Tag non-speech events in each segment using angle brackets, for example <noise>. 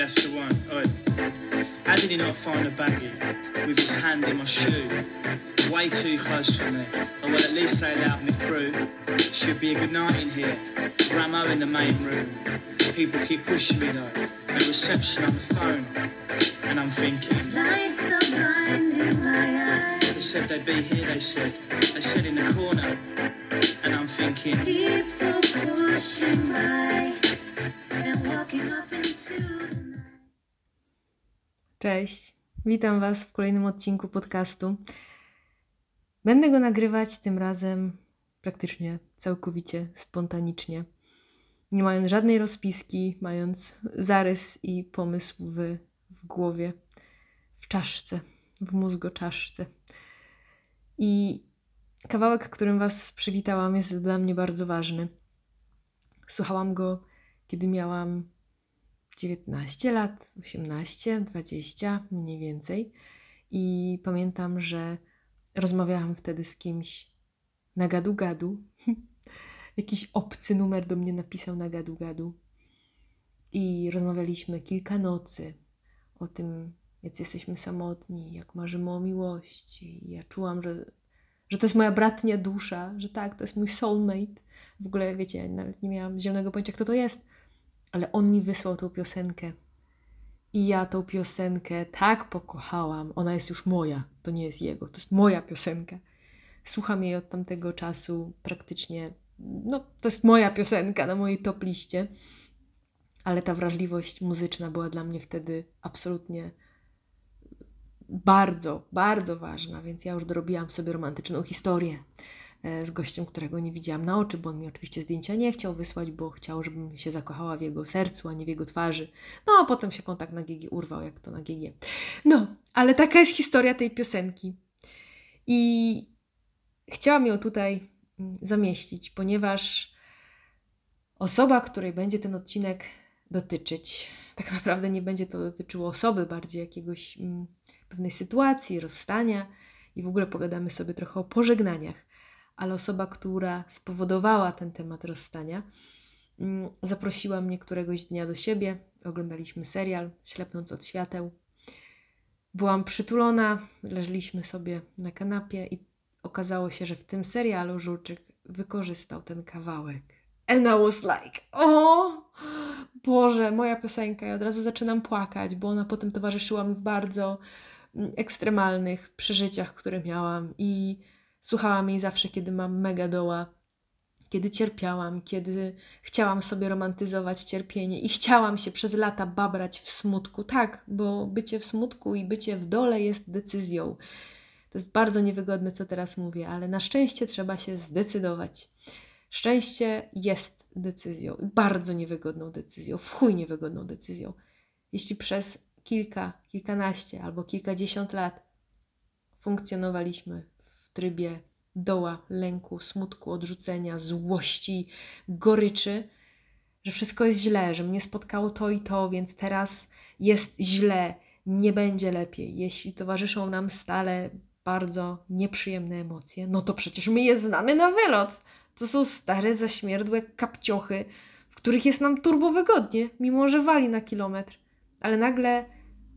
That's the one. Oi. How did he not find a baggie with his hand in my shoe? Way too close for me. I will at least they allowed me through. Should be a good night in here. Ramo in the main room. People keep pushing me though. No reception on the phone. And I'm thinking. Lights are blinding my eyes. They said they'd be here, they said. They said in the corner. And I'm thinking. People pushing by and walking off into. Cześć, witam Was w kolejnym odcinku podcastu. Będę go nagrywać tym razem praktycznie całkowicie spontanicznie. Nie mając żadnej rozpiski, mając zarys i pomysł w, w głowie, w czaszce, w mózgoczaszce. I kawałek, którym Was przywitałam, jest dla mnie bardzo ważny. Słuchałam go, kiedy miałam 19 lat, 18, 20 mniej więcej. I pamiętam, że rozmawiałam wtedy z kimś na gadu-gadu. <laughs> Jakiś obcy numer do mnie napisał na gadu-gadu. I rozmawialiśmy kilka nocy o tym, jak jesteśmy samotni, jak marzymy o miłości. I ja czułam, że, że to jest moja bratnia dusza, że tak, to jest mój soulmate. W ogóle, wiecie, nawet nie miałam zielonego pojęcia, kto to jest ale on mi wysłał tą piosenkę. I ja tą piosenkę tak pokochałam. Ona jest już moja, to nie jest jego, to jest moja piosenka. Słucham jej od tamtego czasu praktycznie. No, to jest moja piosenka na mojej top liście. Ale ta wrażliwość muzyczna była dla mnie wtedy absolutnie bardzo, bardzo ważna, więc ja już dorobiłam sobie romantyczną historię z gościem, którego nie widziałam na oczy, bo on mi oczywiście zdjęcia nie chciał wysłać, bo chciał, żebym się zakochała w jego sercu, a nie w jego twarzy. No, a potem się kontakt na GG urwał, jak to na GG. No, ale taka jest historia tej piosenki. I chciałam ją tutaj mm, zamieścić, ponieważ osoba, której będzie ten odcinek dotyczyć, tak naprawdę nie będzie to dotyczyło osoby, bardziej jakiegoś mm, pewnej sytuacji, rozstania i w ogóle pogadamy sobie trochę o pożegnaniach ale osoba, która spowodowała ten temat rozstania, mm, zaprosiła mnie któregoś dnia do siebie. Oglądaliśmy serial Ślepnąc od świateł. Byłam przytulona, leżeliśmy sobie na kanapie i okazało się, że w tym serialu Żulczyk wykorzystał ten kawałek. And I was like, o Boże, moja piosenka. I od razu zaczynam płakać, bo ona potem towarzyszyła mi w bardzo mm, ekstremalnych przeżyciach, które miałam i Słuchałam jej zawsze, kiedy mam mega doła, kiedy cierpiałam, kiedy chciałam sobie romantyzować cierpienie i chciałam się przez lata babrać w smutku. Tak, bo bycie w smutku i bycie w dole jest decyzją. To jest bardzo niewygodne, co teraz mówię, ale na szczęście trzeba się zdecydować. Szczęście jest decyzją, bardzo niewygodną decyzją, w chuj niewygodną decyzją. Jeśli przez kilka, kilkanaście albo kilkadziesiąt lat funkcjonowaliśmy w trybie doła, lęku, smutku, odrzucenia, złości, goryczy, że wszystko jest źle, że mnie spotkało to i to, więc teraz jest źle, nie będzie lepiej. Jeśli towarzyszą nam stale bardzo nieprzyjemne emocje, no to przecież my je znamy na wylot. To są stare, zaśmierdłe kapciochy, w których jest nam turbo wygodnie, mimo że wali na kilometr. Ale nagle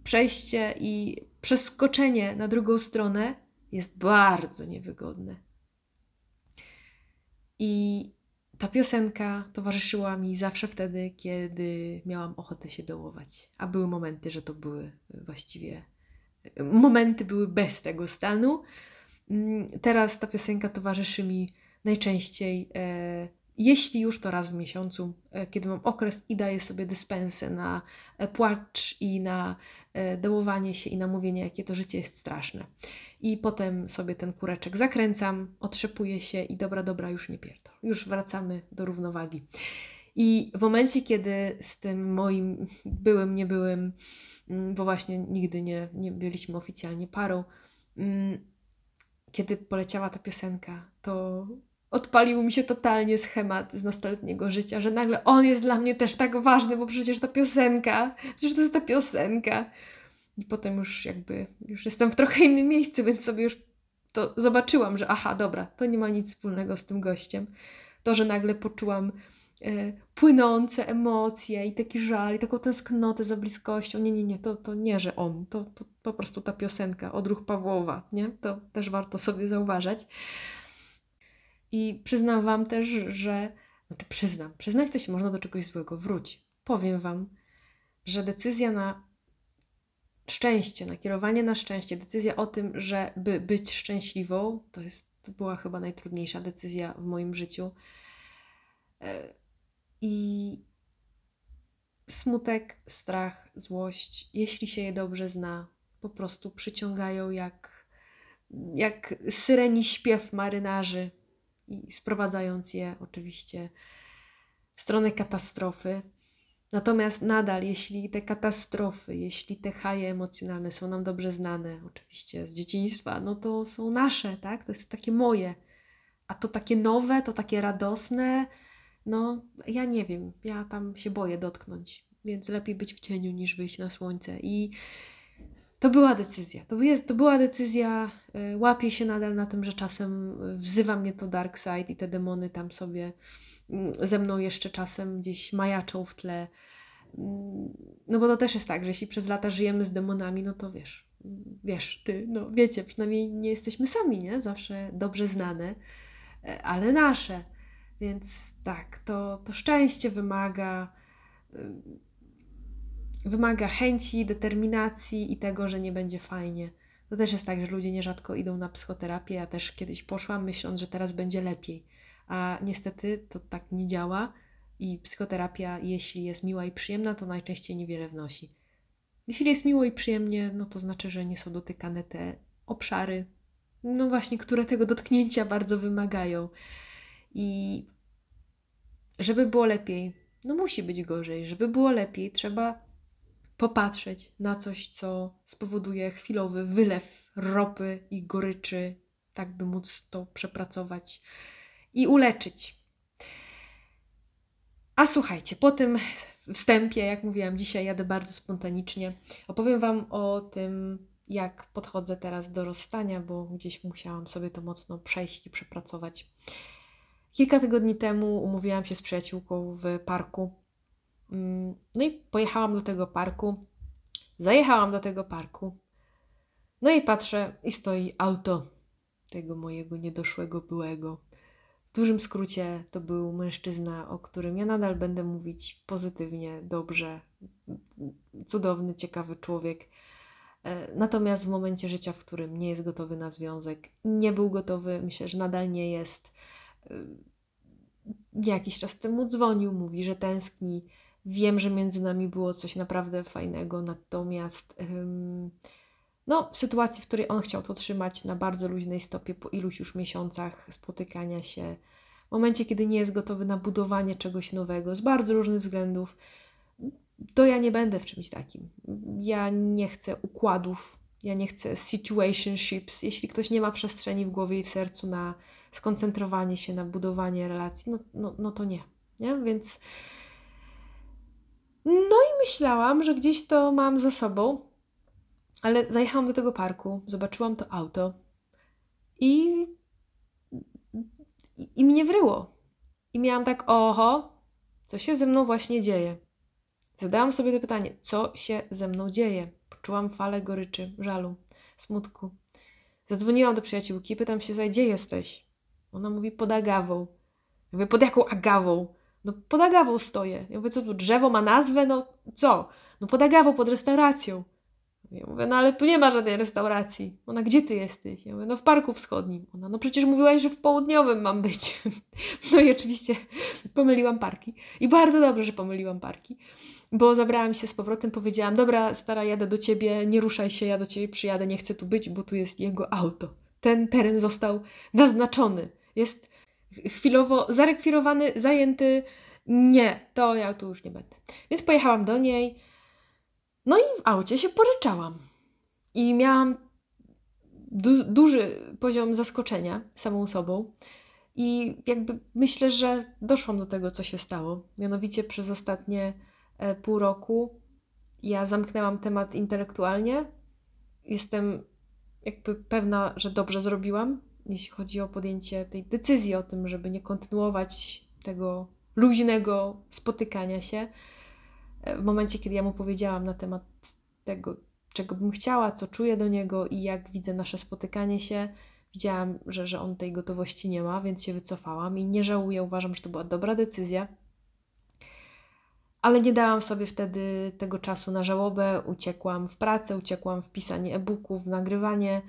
przejście i przeskoczenie na drugą stronę jest bardzo niewygodne. I ta piosenka towarzyszyła mi zawsze wtedy, kiedy miałam ochotę się dołować. A były momenty, że to były właściwie. Momenty były bez tego stanu. Mm, teraz ta piosenka towarzyszy mi najczęściej e, jeśli już to raz w miesiącu, e, kiedy mam okres i daję sobie dyspensę na e, płacz i na e, dołowanie się i na mówienie, jakie to życie jest straszne. I potem sobie ten kureczek zakręcam, otrzepuję się i dobra, dobra, już nie pierdol. Już wracamy do równowagi. I w momencie, kiedy z tym moim byłym, nie byłym, mm, bo właśnie nigdy nie, nie byliśmy oficjalnie parą, mm, kiedy poleciała ta piosenka, to odpalił mi się totalnie schemat z nastoletniego życia, że nagle on jest dla mnie też tak ważny, bo przecież ta piosenka, przecież to jest ta piosenka. I potem już jakby, już jestem w trochę innym miejscu, więc sobie już to zobaczyłam, że aha, dobra, to nie ma nic wspólnego z tym gościem. To, że nagle poczułam e, płynące emocje i taki żal i taką tęsknotę za bliskością. Nie, nie, nie, to, to nie, że on, to, to po prostu ta piosenka, odruch Pawłowa, nie? To też warto sobie zauważać. I przyznam Wam też, że, znaczy przyznam, przyznać to się można do czegoś złego, wróć. Powiem Wam, że decyzja na szczęście, nakierowanie na szczęście, decyzja o tym, żeby być szczęśliwą, to, jest, to była chyba najtrudniejsza decyzja w moim życiu. E, I smutek, strach, złość, jeśli się je dobrze zna, po prostu przyciągają jak, jak syreni śpiew marynarzy i sprowadzając je oczywiście w stronę katastrofy. Natomiast nadal, jeśli te katastrofy, jeśli te haje emocjonalne są nam dobrze znane, oczywiście z dzieciństwa, no to są nasze, tak? To jest takie moje. A to takie nowe, to takie radosne, no ja nie wiem, ja tam się boję dotknąć, więc lepiej być w cieniu niż wyjść na słońce. I to była decyzja. To, jest, to była decyzja. Y, łapię się nadal na tym, że czasem wzywa mnie to dark side i te demony tam sobie mm, ze mną jeszcze czasem gdzieś majaczą w tle. Mm, no bo to też jest tak, że jeśli przez lata żyjemy z demonami, no to wiesz, wiesz, ty, no wiecie, przynajmniej nie jesteśmy sami, nie? Zawsze dobrze znane, e, ale nasze. Więc tak, to, to szczęście wymaga y, wymaga chęci, determinacji i tego, że nie będzie fajnie. To też jest tak, że ludzie nierzadko idą na psychoterapię. Ja też kiedyś poszłam, myśląc, że teraz będzie lepiej. A niestety to tak nie działa i psychoterapia, jeśli jest miła i przyjemna, to najczęściej niewiele wnosi. Jeśli jest miło i przyjemnie, no to znaczy, że nie są dotykane te obszary, no właśnie, które tego dotknięcia bardzo wymagają. I żeby było lepiej, no musi być gorzej. Żeby było lepiej, trzeba popatrzeć na coś, co spowoduje chwilowy wylew ropy i goryczy, tak by móc to przepracować i uleczyć. A słuchajcie, po tym wstępie, jak mówiłam, dzisiaj jadę bardzo spontanicznie. Opowiem Wam o tym, jak podchodzę teraz do rozstania, bo gdzieś musiałam sobie to mocno przejść i przepracować. Kilka tygodni temu umówiłam się z przyjaciółką w parku no i pojechałam do tego parku. Zajechałam do tego parku. No i patrzę, i stoi auto tego mojego niedoszłego byłego. W dużym skrócie to był mężczyzna, o którym ja nadal będę mówić pozytywnie, dobrze, cudowny, ciekawy człowiek. E, natomiast w momencie życia, w którym nie jest gotowy na związek, nie był gotowy, myślę, że nadal nie jest. E, jakiś czas temu dzwonił, mówi, że tęskni, Wiem, że między nami było coś naprawdę fajnego, natomiast no, w sytuacji, w której on chciał to trzymać na bardzo luźnej stopie po iluś już miesiącach spotykania się, w momencie, kiedy nie jest gotowy na budowanie czegoś nowego z bardzo różnych względów, to ja nie będę w czymś takim. Ja nie chcę układów, ja nie chcę situationships. Jeśli ktoś nie ma przestrzeni w głowie i w sercu na skoncentrowanie się na budowanie relacji, no, no, no to nie. nie? Więc no i myślałam, że gdzieś to mam za sobą, ale zajechałam do tego parku, zobaczyłam to auto i, i, i mnie wryło. I miałam tak, oho, co się ze mną właśnie dzieje? Zadałam sobie to pytanie, co się ze mną dzieje? Poczułam falę goryczy, żalu, smutku. Zadzwoniłam do przyjaciółki, pytam się, gdzie jesteś? Ona mówi, pod agawą. Ja mówię, pod jaką agawą? No pod Agawą stoję. Ja mówię, co tu, drzewo ma nazwę? No co? No pod Agawą, pod restauracją. Ja mówię, no ale tu nie ma żadnej restauracji. Ona, gdzie ty jesteś? Ja mówię, no w Parku Wschodnim. Ona, no przecież mówiłaś, że w Południowym mam być. <laughs> No i oczywiście pomyliłam parki. I bardzo dobrze, że pomyliłam parki, bo zabrałam się z powrotem, powiedziałam, dobra, stara, jadę do ciebie, nie ruszaj się, ja do ciebie przyjadę, nie chcę tu być, bo tu jest jego auto. Ten teren został naznaczony. Jest chwilowo zarekwirowany, zajęty. Nie, to ja tu już nie będę. Więc pojechałam do niej. No i w aucie się poryczałam. I miałam du duży poziom zaskoczenia samą sobą. I jakby myślę, że doszłam do tego, co się stało. Mianowicie przez ostatnie e, pół roku ja zamknęłam temat intelektualnie. Jestem jakby pewna, że dobrze zrobiłam, jeśli chodzi o podjęcie tej decyzji o tym, żeby nie kontynuować tego luźnego spotykania się. E, w momencie, kiedy ja mu powiedziałam na temat tego, czego bym chciała, co czuję do niego i jak widzę nasze spotykanie się, widziałam, że, że on tej gotowości nie ma, więc się wycofałam i nie żałuję. Uważam, że to była dobra decyzja. Ale nie dałam sobie wtedy tego czasu na żałobę. Uciekłam w pracę, uciekłam w pisanie e-booków, w nagrywanie,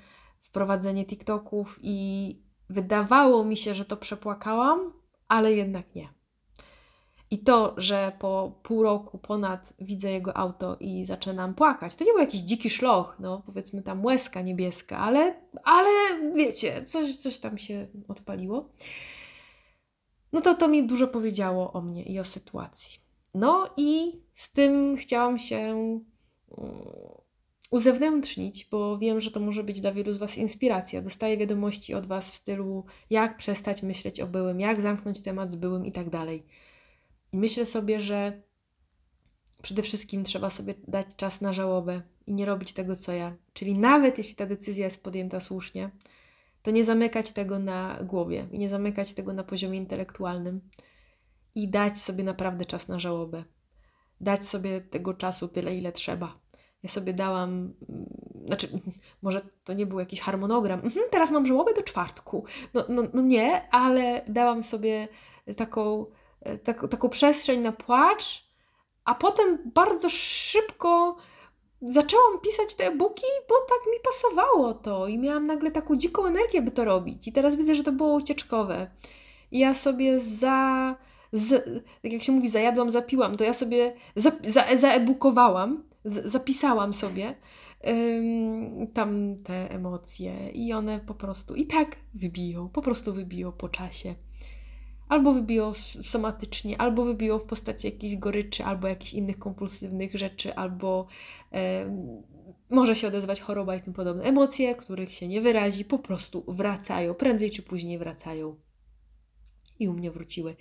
w prowadzenie TikToków i wydawało mi się, że to przepłakałam, ale jednak nie. I to, że po pół roku ponad widzę jego auto i zaczynam płakać, to nie był jakiś dziki szloch, no powiedzmy tam łezka niebieska, ale, ale wiecie, coś, coś tam się odpaliło. No to to mi dużo powiedziało o mnie i o sytuacji. No i z tym chciałam się mm, uzewnętrznić, bo wiem, że to może być dla wielu z Was inspiracja. Dostaję wiadomości od Was w stylu, jak przestać myśleć o byłym, jak zamknąć temat z byłym i tak dalej. I myślę sobie, że przede wszystkim trzeba sobie dać czas na żałobę i nie robić tego, co ja. Czyli nawet jeśli ta decyzja jest podjęta słusznie, to nie zamykać tego na głowie i nie zamykać tego na poziomie intelektualnym i dać sobie naprawdę czas na żałobę. Dać sobie tego czasu tyle, ile trzeba. Ja sobie dałam, mm, znaczy, <laughs> może to nie był jakiś harmonogram. <laughs> Mhm, teraz mam żałobę do czwartku. No, no, no nie, ale dałam sobie taką E, tak, taką przestrzeń na płacz, a potem bardzo szybko zaczęłam pisać te e-booki, bo tak mi pasowało to i miałam nagle taką dziką energię, by to robić. I teraz widzę, że to było ucieczkowe. I ja sobie za, z, tak jak się mówi, zajadłam, zapiłam, to ja sobie za, za, zaebukowałam, z, zapisałam sobie tam te emocje i one po prostu i tak wybiją, po prostu wybiją po czasie albo wybiło somatycznie, albo wybiło w postaci jakiejś goryczy, albo jakichś innych kompulsywnych rzeczy, albo może się odezwać choroba i tym podobne. Emocje, których się nie wyrazi, po prostu wracają, prędzej czy później wracają. I u mnie wróciły.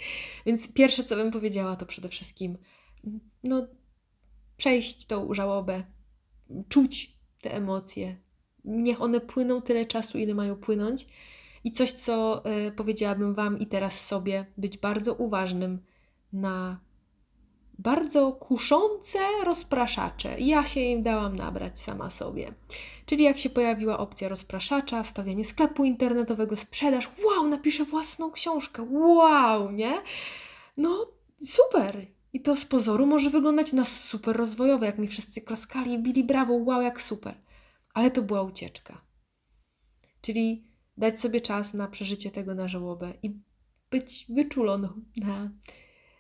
Więc pierwsze, co bym powiedziała, to przede wszystkim no, przejść tą żałobę, czuć te emocje. Niech one płyną tyle czasu, ile mają płynąć i coś, co y, powiedziałabym Wam i teraz sobie, być bardzo uważnym na bardzo kuszące rozpraszacze. Ja się im dałam nabrać sama sobie. Czyli jak się pojawiła opcja rozpraszacza, stawianie sklepu internetowego, sprzedaż, wow, napiszę własną książkę, wow, nie? No, super. I to z pozoru może wyglądać na super rozwojowe, jak mi wszyscy klaskali i bili brawo, wow, jak super. Ale to była ucieczka. Czyli dać sobie czas na przeżycie tego na żałobę i być wyczuloną na,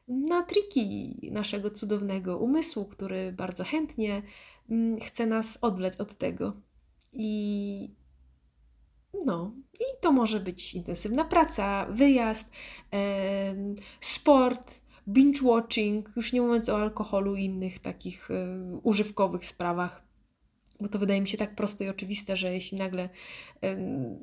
na triki naszego cudownego umysłu, który bardzo chętnie mm, chce nas odwlec od tego. I no, i to może być intensywna praca, wyjazd, sport, binge watching, już nie mówiąc o alkoholu i innych takich e, używkowych sprawach. Bo to wydaje mi się tak proste i oczywiste, że jeśli nagle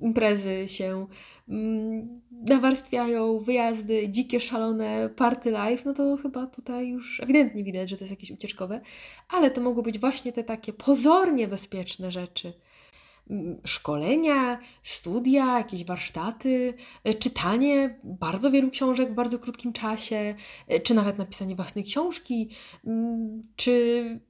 imprezy się um, nawarstwiają, wyjazdy, dzikie, szalone party life, no to chyba tutaj już ewidentnie widać, że to jest jakieś ucieczkowe, ale to mogą być właśnie te takie pozornie bezpieczne rzeczy szkolenia, studia, jakieś warsztaty, e, czytanie bardzo wielu książek w bardzo krótkim czasie, e, czy nawet napisanie własnej książki, czy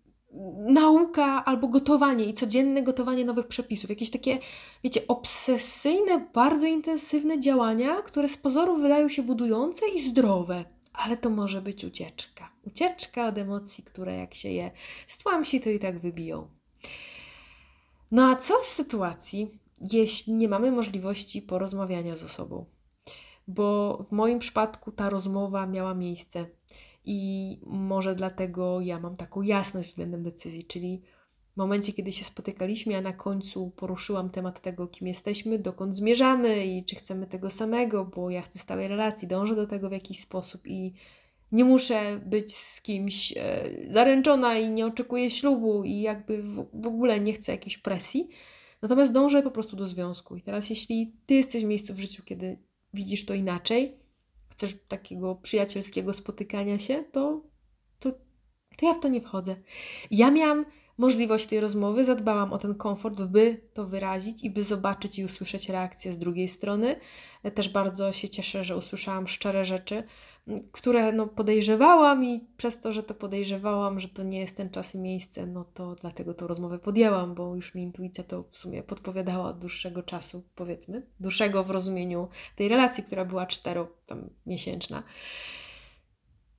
nauka albo gotowanie i codzienne gotowanie nowych przepisów. Jakieś takie, wiecie, obsesyjne, bardzo intensywne działania, które z pozoru wydają się budujące i zdrowe. Ale to może być ucieczka. Ucieczka od emocji, które jak się je stłamsi, to i tak wybiją. No a co w sytuacji, jeśli nie mamy możliwości porozmawiania ze sobą? Bo w moim przypadku ta rozmowa miała miejsce i może dlatego ja mam taką jasność względem decyzji, czyli w momencie, kiedy się spotykaliśmy, a na końcu poruszyłam temat tego, kim jesteśmy, dokąd zmierzamy i czy chcemy tego samego, bo ja chcę stałej relacji, dążę do tego w jakiś sposób i nie muszę być z kimś e, zaręczona i nie oczekuję ślubu i jakby w, ogóle nie chcę jakiejś presji. Natomiast dążę po prostu do związku. I teraz, jeśli ty jesteś w miejscu w życiu, kiedy widzisz to inaczej, chcesz takiego przyjacielskiego spotykania się, to, to, to ja w to nie wchodzę. Ja miałam możliwość tej rozmowy, zadbałam o ten komfort, by to wyrazić i by zobaczyć i usłyszeć reakcję z drugiej strony. Też bardzo się cieszę, że usłyszałam szczere rzeczy, które no, podejrzewałam i przez to, że to podejrzewałam, że to nie jest ten czas i miejsce, no to dlatego tą rozmowę podjęłam, bo już mi intuicja to w sumie podpowiadała od dłuższego czasu, powiedzmy, dłuższego w rozumieniu tej relacji, która była cztero.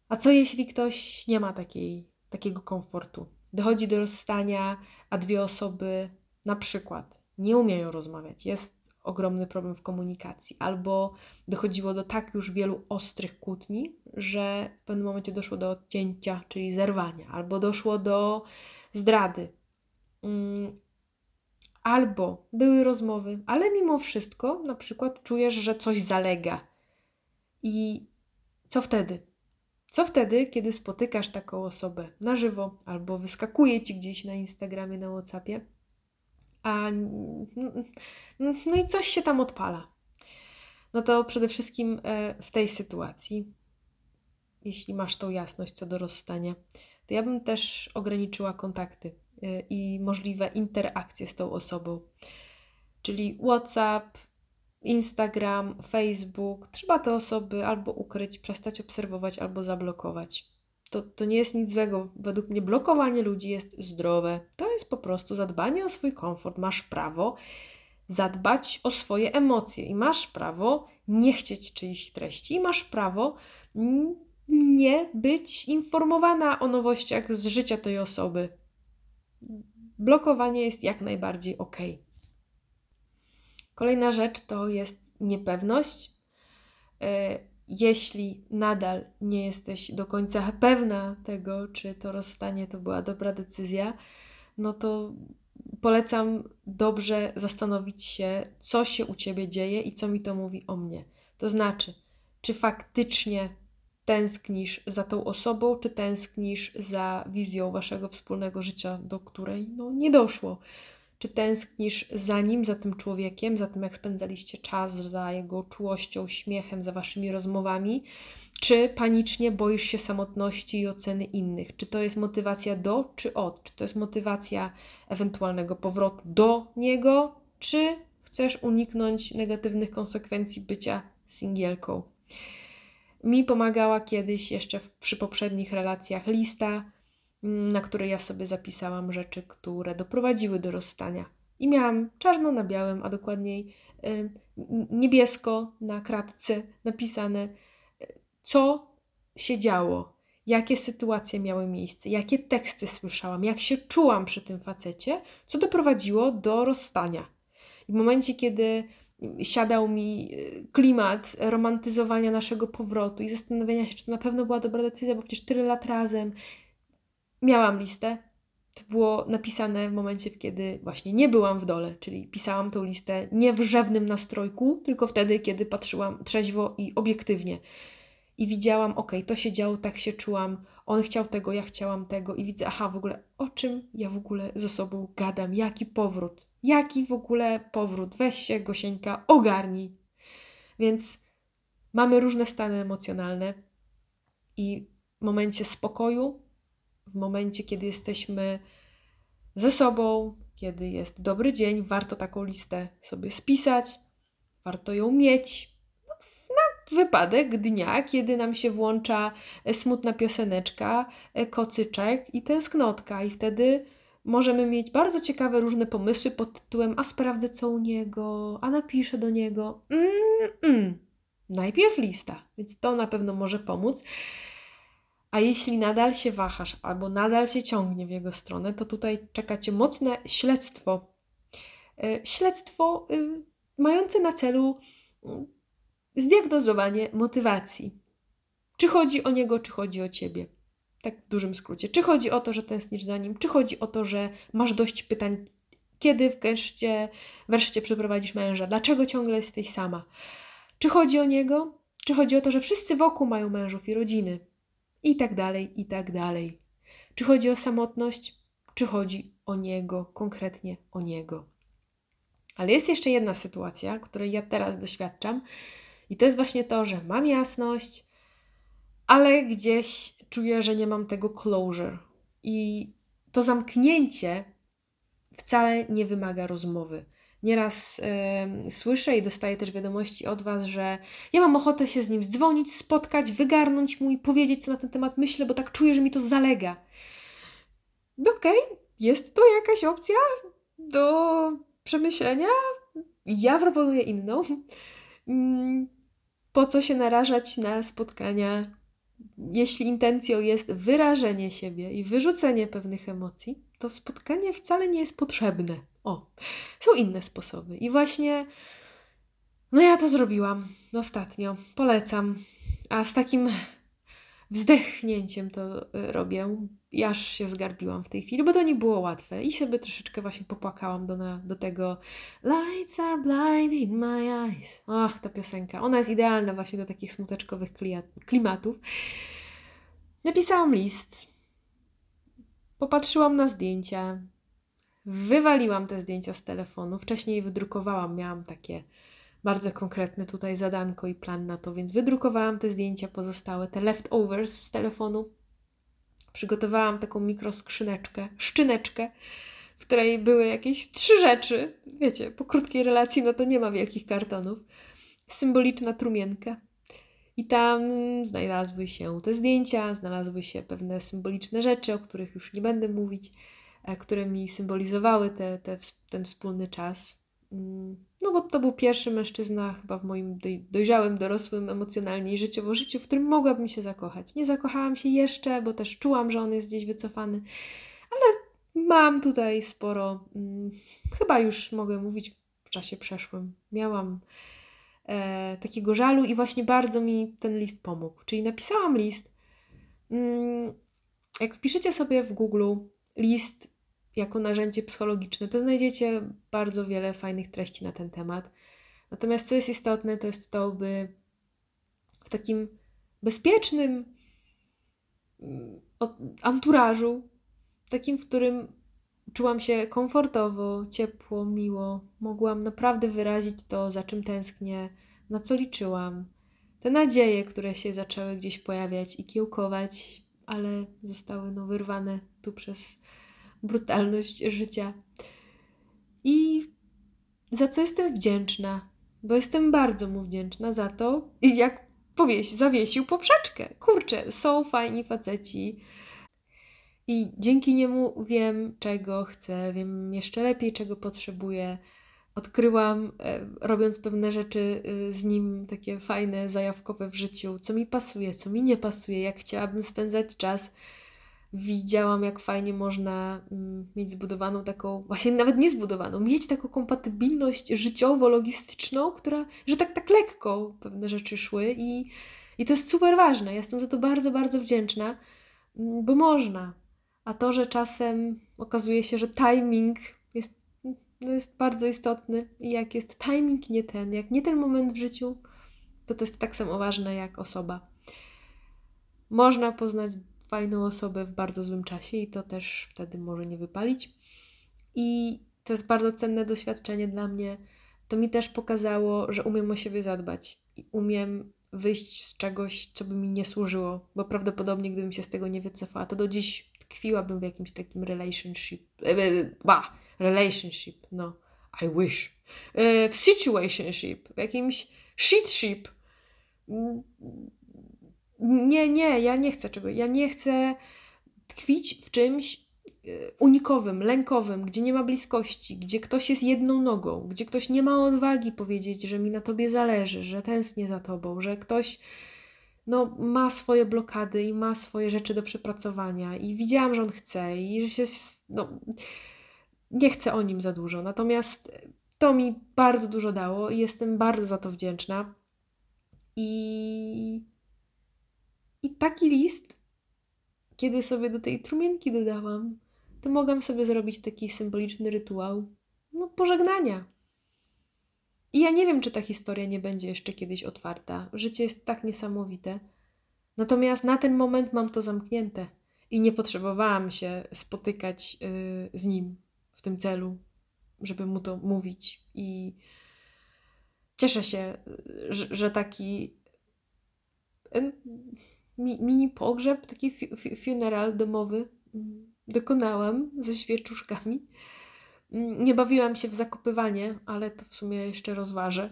A co jeśli ktoś nie ma takiej, takiego komfortu? Dochodzi do rozstania, a dwie osoby na przykład nie umieją rozmawiać, jest ogromny problem w komunikacji, albo dochodziło do tak już wielu ostrych kłótni, że w pewnym momencie doszło do odcięcia, czyli zerwania, albo doszło do zdrady. Mm, albo były rozmowy, ale mimo wszystko na przykład czujesz, że coś zalega. I co wtedy? Co wtedy, kiedy spotykasz taką osobę na żywo albo wyskakuje ci gdzieś na Instagramie, na WhatsAppie, a no i coś się tam odpala? No to przede wszystkim e, w tej sytuacji, jeśli masz tą jasność co do rozstania, to ja bym też ograniczyła kontakty e, i możliwe interakcje z tą osobą. Czyli WhatsApp, Instagram, Facebook, trzeba te osoby albo ukryć, przestać obserwować, albo zablokować. To, to nie jest nic złego. Według mnie blokowanie ludzi jest zdrowe. To jest po prostu zadbanie o swój komfort. Masz prawo zadbać o swoje emocje i masz prawo nie chcieć czyichś treści i masz prawo nie być informowana o nowościach z życia tej osoby. Blokowanie jest jak najbardziej ok. Kolejna rzecz to jest niepewność. E, jeśli nadal nie jesteś do końca <laughs> pewna tego, czy to rozstanie to była dobra decyzja, no to polecam dobrze zastanowić się, co się u ciebie dzieje i co mi to mówi o mnie. To znaczy, czy faktycznie tęsknisz za tą osobą, czy tęsknisz za wizją waszego wspólnego życia, do której no, nie doszło. Czy tęsknisz za nim, za tym człowiekiem, za tym, jak spędzaliście czas, za jego czułością, śmiechem, za waszymi rozmowami? Czy panicznie boisz się samotności i oceny innych? Czy to jest motywacja do, czy od? Czy to jest motywacja ewentualnego powrotu do niego, czy chcesz uniknąć negatywnych konsekwencji bycia singielką? Mi pomagała kiedyś, jeszcze w, przy poprzednich relacjach, lista na której ja sobie zapisałam rzeczy, które doprowadziły do rozstania. I miałam czarno na białym, a dokładniej niebiesko na kratce napisane, co się działo, jakie sytuacje miały miejsce, jakie teksty słyszałam, jak się czułam przy tym facecie, co doprowadziło do rozstania. W momencie, kiedy siadał mi y, klimat romantyzowania naszego powrotu i zastanawiania się, czy to na pewno była dobra decyzja, bo przecież tyle lat razem, miałam listę. To było napisane w momencie, kiedy właśnie nie byłam w dole, czyli pisałam tą listę nie w rzewnym nastrojku, tylko wtedy, kiedy patrzyłam trzeźwo i obiektywnie. I widziałam, ok, to się działo, tak się czułam, on chciał tego, ja chciałam tego, i widzę, aha, w ogóle o czym ja w ogóle ze sobą gadam, jaki powrót, jaki w ogóle powrót, weź się, Gosieńka, ogarnij. Więc mamy różne stany emocjonalne i w momencie spokoju w momencie, kiedy jesteśmy ze sobą, kiedy jest dobry dzień, warto taką listę sobie spisać, warto ją mieć no, na wypadek dnia, kiedy nam się włącza smutna pioseneczka, kocyczek i tęsknotka, i wtedy możemy mieć bardzo ciekawe różne pomysły pod tytułem: A sprawdzę co u niego, a napiszę do niego. Mm, mm. Najpierw lista, więc to na pewno może pomóc. A jeśli nadal się wahasz albo nadal się ciągnie w jego stronę, to tutaj czeka cię mocne śledztwo. E, śledztwo y, mające na celu mm, zdiagnozowanie motywacji. Czy chodzi o niego, czy chodzi o ciebie. Tak w dużym skrócie. Czy chodzi o to, że tęsknisz za nim, czy chodzi o to, że masz dość pytań, kiedy wreszcie, wreszcie przeprowadzisz męża, dlaczego ciągle jesteś sama. Czy chodzi o niego, czy chodzi o to, że wszyscy wokół mają mężów i rodziny, i tak dalej, i tak dalej. Czy chodzi o samotność, czy chodzi o niego, konkretnie o niego. Ale jest jeszcze jedna sytuacja, której ja teraz doświadczam, i to jest właśnie to, że mam jasność, ale gdzieś czuję, że nie mam tego closure. I to zamknięcie wcale nie wymaga rozmowy. Nieraz yy, słyszę i dostaję też wiadomości od Was, że ja mam ochotę się z nim zdzwonić, spotkać, wygarnąć mu i powiedzieć, co na ten temat myślę, bo tak czuję, że mi to zalega. Okej, okay, jest to jakaś opcja do przemyślenia. Ja proponuję inną. Mm, po co się narażać na spotkania, jeśli intencją jest wyrażenie siebie i wyrzucenie pewnych emocji, to spotkanie wcale nie jest potrzebne. O, są inne sposoby. I właśnie, no ja to zrobiłam ostatnio. Polecam. A z takim wzdechnięciem to y, robię. I aż się zgarbiłam w tej chwili, bo to nie było łatwe. I sobie troszeczkę właśnie popłakałam do, na, do tego Lights are blinding my eyes. O, ta piosenka. Ona jest idealna właśnie do takich smuteczkowych klimatów. Napisałam list. Popatrzyłam na zdjęcia. Wywaliłam te zdjęcia z telefonu. Wcześniej wydrukowałam, miałam takie bardzo konkretne tutaj zadanko i plan na to, więc wydrukowałam te zdjęcia pozostałe, te leftovers z telefonu. Przygotowałam taką mikroskrzyneczkę, szczyneczkę, w której były jakieś trzy rzeczy. Wiecie, po krótkiej relacji no to nie ma wielkich kartonów. Symboliczna trumienka. I tam znalazły się te zdjęcia, znalazły się pewne symboliczne rzeczy, o których już nie będę mówić, e, które mi symbolizowały te, te, ten wspólny czas. Mm, no bo to był pierwszy mężczyzna chyba w moim dojrzałym, dorosłym emocjonalnie i życiowo życiu, w którym mogłabym się zakochać. Nie zakochałam się jeszcze, bo też czułam, że on jest gdzieś wycofany, ale mam tutaj sporo, hmm, chyba już mogę mówić w czasie przeszłym. Miałam e, takiego żalu i właśnie bardzo mi ten list pomógł. Czyli napisałam list. Hmm, jak wpiszecie sobie w Google list jako narzędzie psychologiczne, to znajdziecie bardzo wiele fajnych treści na ten temat. Natomiast co jest istotne, to jest to, by w takim bezpiecznym mm, anturażu, takim, w którym czułam się komfortowo, ciepło, miło, mogłam naprawdę wyrazić to, za czym tęsknię, na co liczyłam, te nadzieje, które się zaczęły gdzieś pojawiać i kiełkować, ale zostały no, wyrwane tu przez brutalność życia. I za co jestem wdzięczna, bo jestem bardzo mu wdzięczna za to, jak powieś, zawiesił poprzeczkę. Kurczę, są fajni faceci. I dzięki niemu wiem, czego chcę, wiem jeszcze lepiej, czego potrzebuję. Odkryłam, e, robiąc pewne rzeczy e, z nim, takie fajne, zajawkowe w życiu, co mi pasuje, co mi nie pasuje, jak chciałabym spędzać czas widziałam, jak fajnie można mm, mieć zbudowaną taką, właśnie nawet nie zbudowaną, mieć taką kompatybilność życiowo-logistyczną, która, że tak, tak lekko pewne rzeczy szły i, i to jest super ważne. Jestem za to bardzo, bardzo wdzięczna, mm, bo można. A to, że czasem okazuje się, że timing jest, no jest bardzo istotny i jak jest timing nie ten, jak nie ten moment w życiu, to to jest tak samo ważne jak osoba. Można poznać fajną osobę w bardzo złym czasie i to też wtedy może nie wypalić. I to jest bardzo cenne doświadczenie dla mnie. To mi też pokazało, że umiem o siebie zadbać i umiem wyjść z czegoś, co by mi nie służyło, bo prawdopodobnie gdybym się z tego nie wycofała, to do dziś tkwiłabym w jakimś takim relationship. E, e, bah, relationship, no, I wish. E, w situationship, w jakimś shitship nie, nie, ja nie chcę czegoś. Ja nie chcę tkwić w czymś e, unikowym, lękowym, gdzie nie ma bliskości, gdzie ktoś jest jedną nogą, gdzie ktoś nie ma odwagi powiedzieć, że mi na tobie zależy, że tęsknię za tobą, że ktoś no, ma swoje blokady i ma swoje rzeczy do przepracowania i widziałam, że on chce i że się, no, nie chcę o nim za dużo. Natomiast to mi bardzo dużo dało i jestem bardzo za to wdzięczna. I i taki list, kiedy sobie do tej trumienki dodałam, to mogłam sobie zrobić taki symboliczny rytuał, no, pożegnania. I ja nie wiem, czy ta historia nie będzie jeszcze kiedyś otwarta. Życie jest tak niesamowite. Natomiast na ten moment mam to zamknięte i nie potrzebowałam się spotykać yy, z nim w tym celu, żeby mu to mówić. I cieszę się, że, że taki. Yy, mini pogrzeb, taki funeral domowy. dokonałam ze świeczuszkami. Mm, Nie bawiłam się w zakopywanie, ale to w sumie jeszcze rozważę.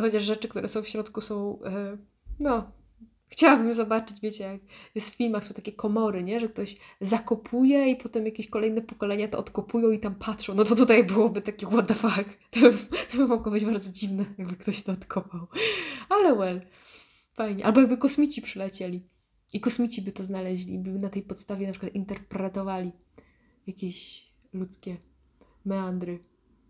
Chociaż rzeczy, które są w środku są, e, no, chciałabym zobaczyć, wiecie, jak jest w filmach, są takie komory, nie? Że ktoś zakopuje i potem jakieś kolejne pokolenia to odkopują i tam patrzą. No to tutaj byłoby takie what the fuck. To by, to by mogło być bardzo dziwne, jakby ktoś to odkopał. Ale well, fajnie. Albo jakby kosmici przylecieli i kosmici by to znaleźli by na tej podstawie na przykład interpretowali jakieś ludzkie meandry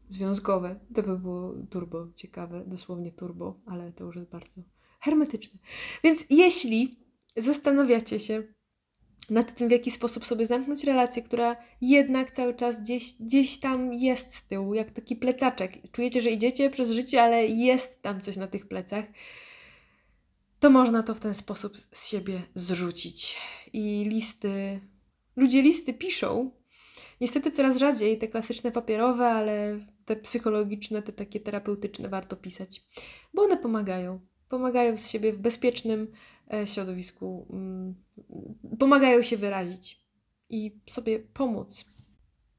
związkowe. To by było turbo ciekawe, dosłownie turbo, ale to już jest bardzo hermetyczne. Więc jeśli zastanawiacie się nad tym, w jaki sposób sobie zamknąć relację, która jednak cały czas gdzieś, gdzieś tam jest z tyłu, jak taki plecaczek. Czujecie, że idziecie przez życie, ale jest tam coś na tych plecach, to można to w ten sposób z siebie zrzucić. I listy, ludzie listy piszą, Niestety coraz rzadziej te klasyczne papierowe, ale te psychologiczne, te takie terapeutyczne warto pisać, bo one pomagają. Pomagają z siebie w bezpiecznym e, środowisku, mm, pomagają się wyrazić i sobie pomóc.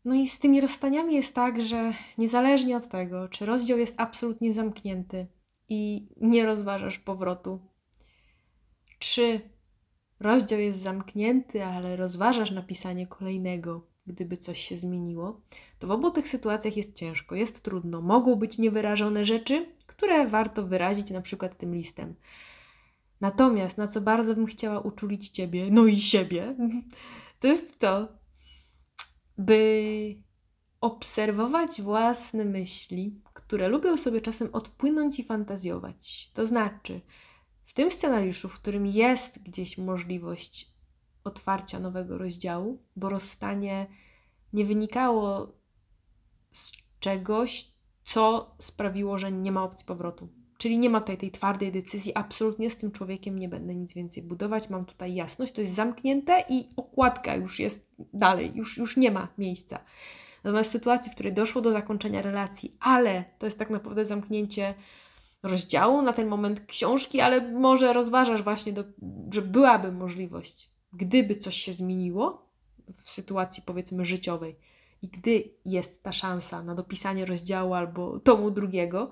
No i z tymi rozstaniami jest tak, że niezależnie od tego, czy rozdział jest absolutnie zamknięty i nie rozważasz powrotu, czy rozdział jest zamknięty, ale rozważasz napisanie kolejnego, gdyby coś się zmieniło, to w obu tych sytuacjach jest ciężko, jest trudno. Mogą być niewyrażone rzeczy, które warto wyrazić na przykład tym listem. Natomiast na co bardzo bym chciała uczulić Ciebie, no i siebie, <laughs> to jest to, by obserwować własne myśli, które lubią sobie czasem odpłynąć i fantazjować. To znaczy, tym scenariuszu, w którym jest gdzieś możliwość otwarcia nowego rozdziału, bo rozstanie nie wynikało z czegoś, co sprawiło, że nie ma opcji powrotu. Czyli nie ma tutaj tej twardej decyzji, absolutnie z tym człowiekiem nie będę nic więcej budować, mam tutaj jasność, to jest zamknięte i okładka już jest dalej, już, już nie ma miejsca. Natomiast w sytuacji, w której doszło do zakończenia relacji, ale to jest tak naprawdę zamknięcie rozdziału, na ten moment książki, ale może rozważasz właśnie, do, że byłaby możliwość, gdyby coś się zmieniło w sytuacji powiedzmy życiowej i gdy jest ta szansa na dopisanie rozdziału albo tomu drugiego,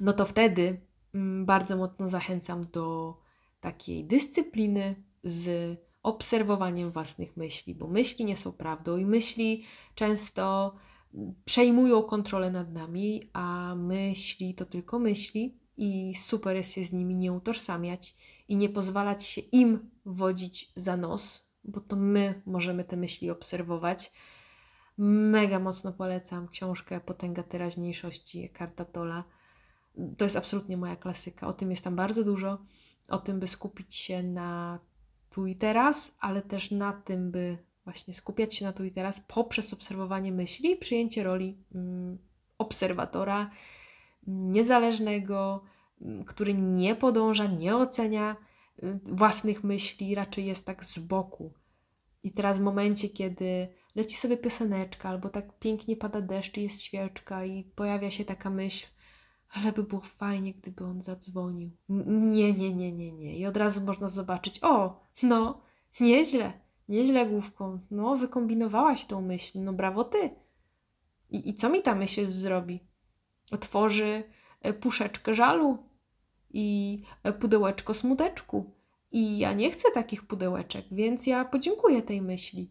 no to wtedy mm, bardzo mocno zachęcam do takiej dyscypliny z obserwowaniem własnych myśli, bo myśli nie są prawdą i myśli często przejmują kontrolę nad nami, a myśli to tylko myśli i super jest się z nimi nie utożsamiać i nie pozwalać się im wodzić za nos, bo to my możemy te myśli obserwować. Mega mocno polecam książkę Potęga teraźniejszości Karta Tola. To jest absolutnie moja klasyka. O tym jest tam bardzo dużo. O tym, by skupić się na tu i teraz, ale też na tym, by właśnie skupiać się na tu i teraz poprzez obserwowanie myśli przyjęcie roli mm, obserwatora niezależnego, mm, który nie podąża, nie ocenia y, własnych myśli, raczej jest tak z boku. I teraz w momencie, kiedy leci sobie pioseneczka, albo tak pięknie pada deszcz i jest świeczka i pojawia się taka myśl, ale by było fajnie, gdyby on zadzwonił. Nie, nie, nie, nie, nie. I od razu można zobaczyć, o, no, nieźle, nieźle główką. No, wykombinowałaś tą myśl, no brawo ty. I, I co mi ta myśl zrobi? Otworzy e, puszeczkę żalu i e, pudełeczko smuteczku. I ja nie chcę takich pudełeczek, więc ja podziękuję tej myśli.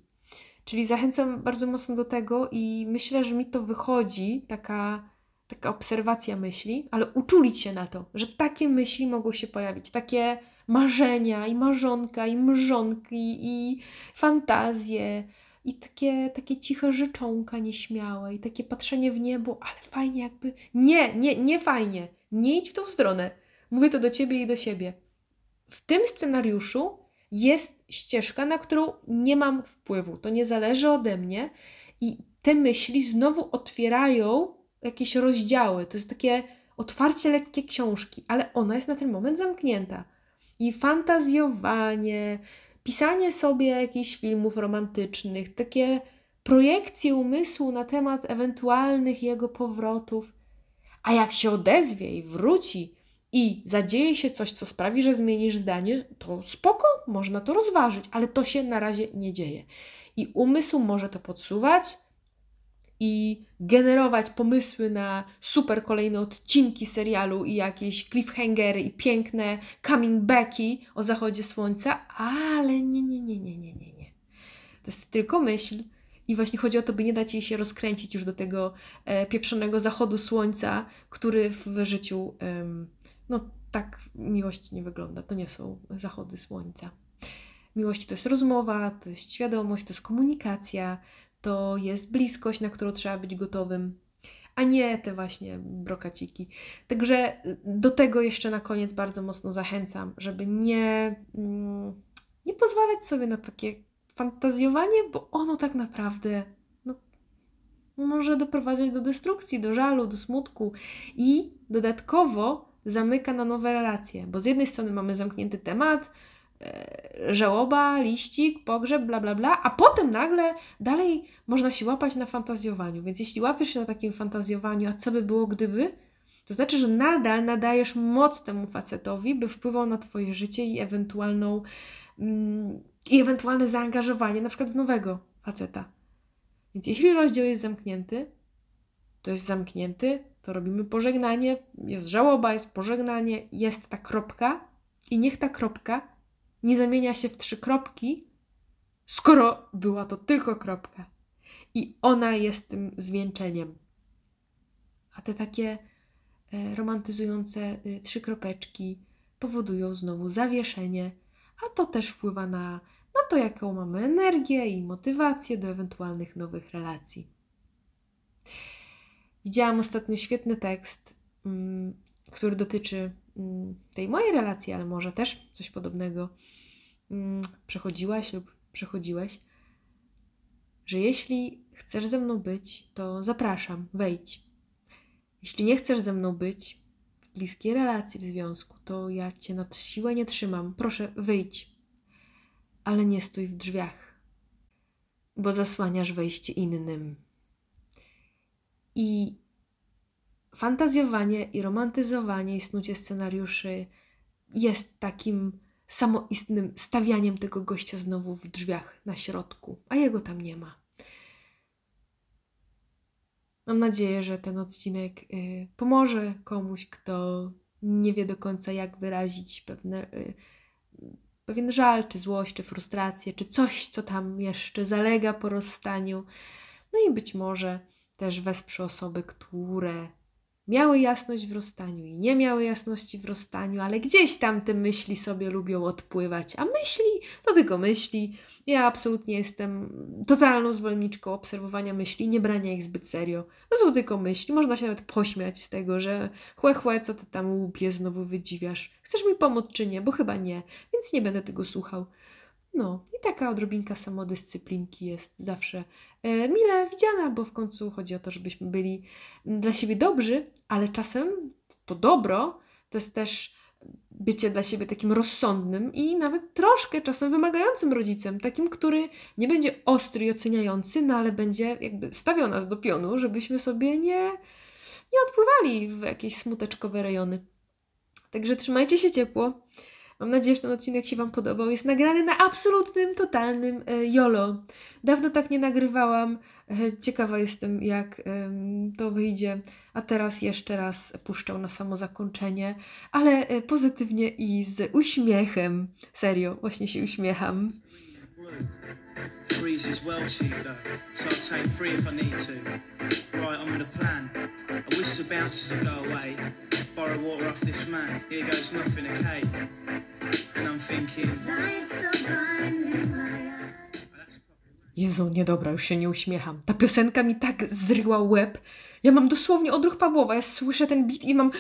Czyli zachęcam bardzo mocno do tego i myślę, że mi to wychodzi, taka, taka obserwacja myśli, ale uczulić się na to, że takie myśli mogą się pojawić, takie marzenia i marzonka i mrzonki i fantazje i takie, takie ciche życzonka nieśmiałe i takie patrzenie w niebo, ale fajnie jakby... Nie, nie, nie fajnie. Nie idź w tą stronę. Mówię to do Ciebie i do siebie. W tym scenariuszu jest ścieżka, na którą nie mam wpływu. To nie zależy ode mnie i te myśli znowu otwierają jakieś rozdziały. To jest takie otwarcie lekkie książki, ale ona jest na ten moment zamknięta. I fantazjowanie, pisanie sobie jakichś filmów romantycznych, takie projekcje umysłu na temat ewentualnych jego powrotów. A jak się odezwie i wróci i zadzieje się coś, co sprawi, że zmienisz zdanie, to spoko, można to rozważyć, ale to się na razie nie dzieje. I umysł może to podsuwać i generować pomysły na super kolejne odcinki serialu i jakieś cliffhangery i piękne coming backi o zachodzie słońca, ale nie, nie, nie, nie, nie, nie, nie. To jest tylko myśl. I właśnie chodzi o to, by nie dać jej się rozkręcić już do tego e, pieprzonego zachodu słońca, który w życiu, em, no tak miłość nie wygląda. To nie są zachody słońca. Miłość to jest rozmowa, to jest świadomość, to jest komunikacja, to jest bliskość, na którą trzeba być gotowym, a nie te właśnie brokaciki. Także do tego jeszcze na koniec bardzo mocno zachęcam, żeby nie, mm, nie pozwalać sobie na takie fantazjowanie, bo ono tak naprawdę no, może doprowadzać do destrukcji, do żalu, do smutku i dodatkowo zamyka na nowe relacje, bo z jednej strony mamy zamknięty temat, żałoba, liścik, pogrzeb, bla, bla, bla, a potem nagle dalej można się łapać na fantazjowaniu. Więc jeśli łapiesz się na takim fantazjowaniu, a co by było gdyby, to znaczy, że nadal nadajesz moc temu facetowi, by wpływał na Twoje życie i ewentualną mm, i ewentualne zaangażowanie na przykład w nowego faceta. Więc jeśli rozdział jest zamknięty, to jest zamknięty, to robimy pożegnanie, jest żałoba, jest pożegnanie, jest ta kropka i niech ta kropka nie zamienia się w trzy kropki, skoro była to tylko kropka. I ona jest tym zwieńczeniem. A te takie e, romantyzujące y, trzy kropeczki powodują znowu zawieszenie, a to też wpływa na, na to, jaką mamy energię i motywację do ewentualnych nowych relacji. Widziałam ostatnio świetny tekst, mm, który dotyczy tej mojej relacji, ale może też coś podobnego. Mm, przechodziłaś lub przechodziłeś, że jeśli chcesz ze mną być, to zapraszam, wejdź. Jeśli nie chcesz ze mną być w bliskiej relacji, w związku, to ja cię na siłę nie trzymam. Proszę, wyjdź. Ale nie stój w drzwiach, bo zasłaniasz wejście innym. I fantazjowanie i romantyzowanie i snucie scenariuszy jest takim samoistnym stawianiem tego gościa znowu w drzwiach na środku, a jego tam nie ma. Mam nadzieję, że ten odcinek y, pomoże komuś, kto nie wie do końca, jak wyrazić pewne, y, pewien żal, czy złość, czy frustrację, czy coś, co tam jeszcze zalega po rozstaniu. No i być może też wesprze osoby, które miały jasność w rozstaniu i nie miały jasności w rozstaniu, ale gdzieś tam te myśli sobie lubią odpływać. A myśli to tylko myśli. Ja absolutnie jestem totalną zwolenniczką obserwowania myśli, nie brania ich zbyt serio. To są tylko myśli. Można się nawet pośmiać z tego, że chłe, chłe, co ty tam łupie znowu wydziwiasz. Chcesz mi pomóc czy nie? Bo chyba nie, więc nie będę tego słuchał. No, i taka odrobinka samodyscyplinki jest zawsze e, mile widziana, bo w końcu chodzi o to, żebyśmy byli dla siebie dobrzy, ale czasem to dobro to jest też bycie dla siebie takim rozsądnym i nawet troszkę czasem wymagającym rodzicem, takim, który nie będzie ostry i oceniający, no ale będzie jakby stawiał nas do pionu, żebyśmy sobie nie, nie odpływali w jakieś smuteczkowe rejony. Także trzymajcie się ciepło. Mam nadzieję, że ten odcinek się Wam podobał. Jest nagrany na absolutnym, totalnym e, YOLO. Dawno tak nie nagrywałam. E, ciekawa jestem, jak to wyjdzie. A teraz jeszcze raz puszczę na samo zakończenie, ale e, pozytywnie i z uśmiechem. Serio, właśnie się uśmiecham. Three's is well cheap though, so I'll take three if I need to. Right, I'm on a plan. I wish the bouncers would go away. Borrow water off this man. Here goes nothing, okay? And I'm thinking, Lights are blinding my Jezu, niedobra, już się nie uśmiecham. Ta piosenka mi tak zryła łeb. Ja mam dosłownie odruch Pawłowa. Ja słyszę ten beat i mam,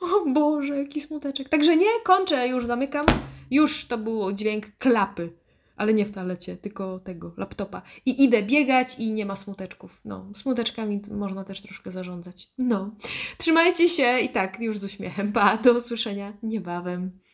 o Boże, jaki smuteczek. Także nie, kończę, już zamykam. Już to był dźwięk klapy. Ale nie w toalecie, tylko tego, laptopa. I idę biegać i nie ma smuteczków. No, smuteczkami można też troszkę zarządzać. No, trzymajcie się i tak, już z uśmiechem. Pa, do usłyszenia niebawem.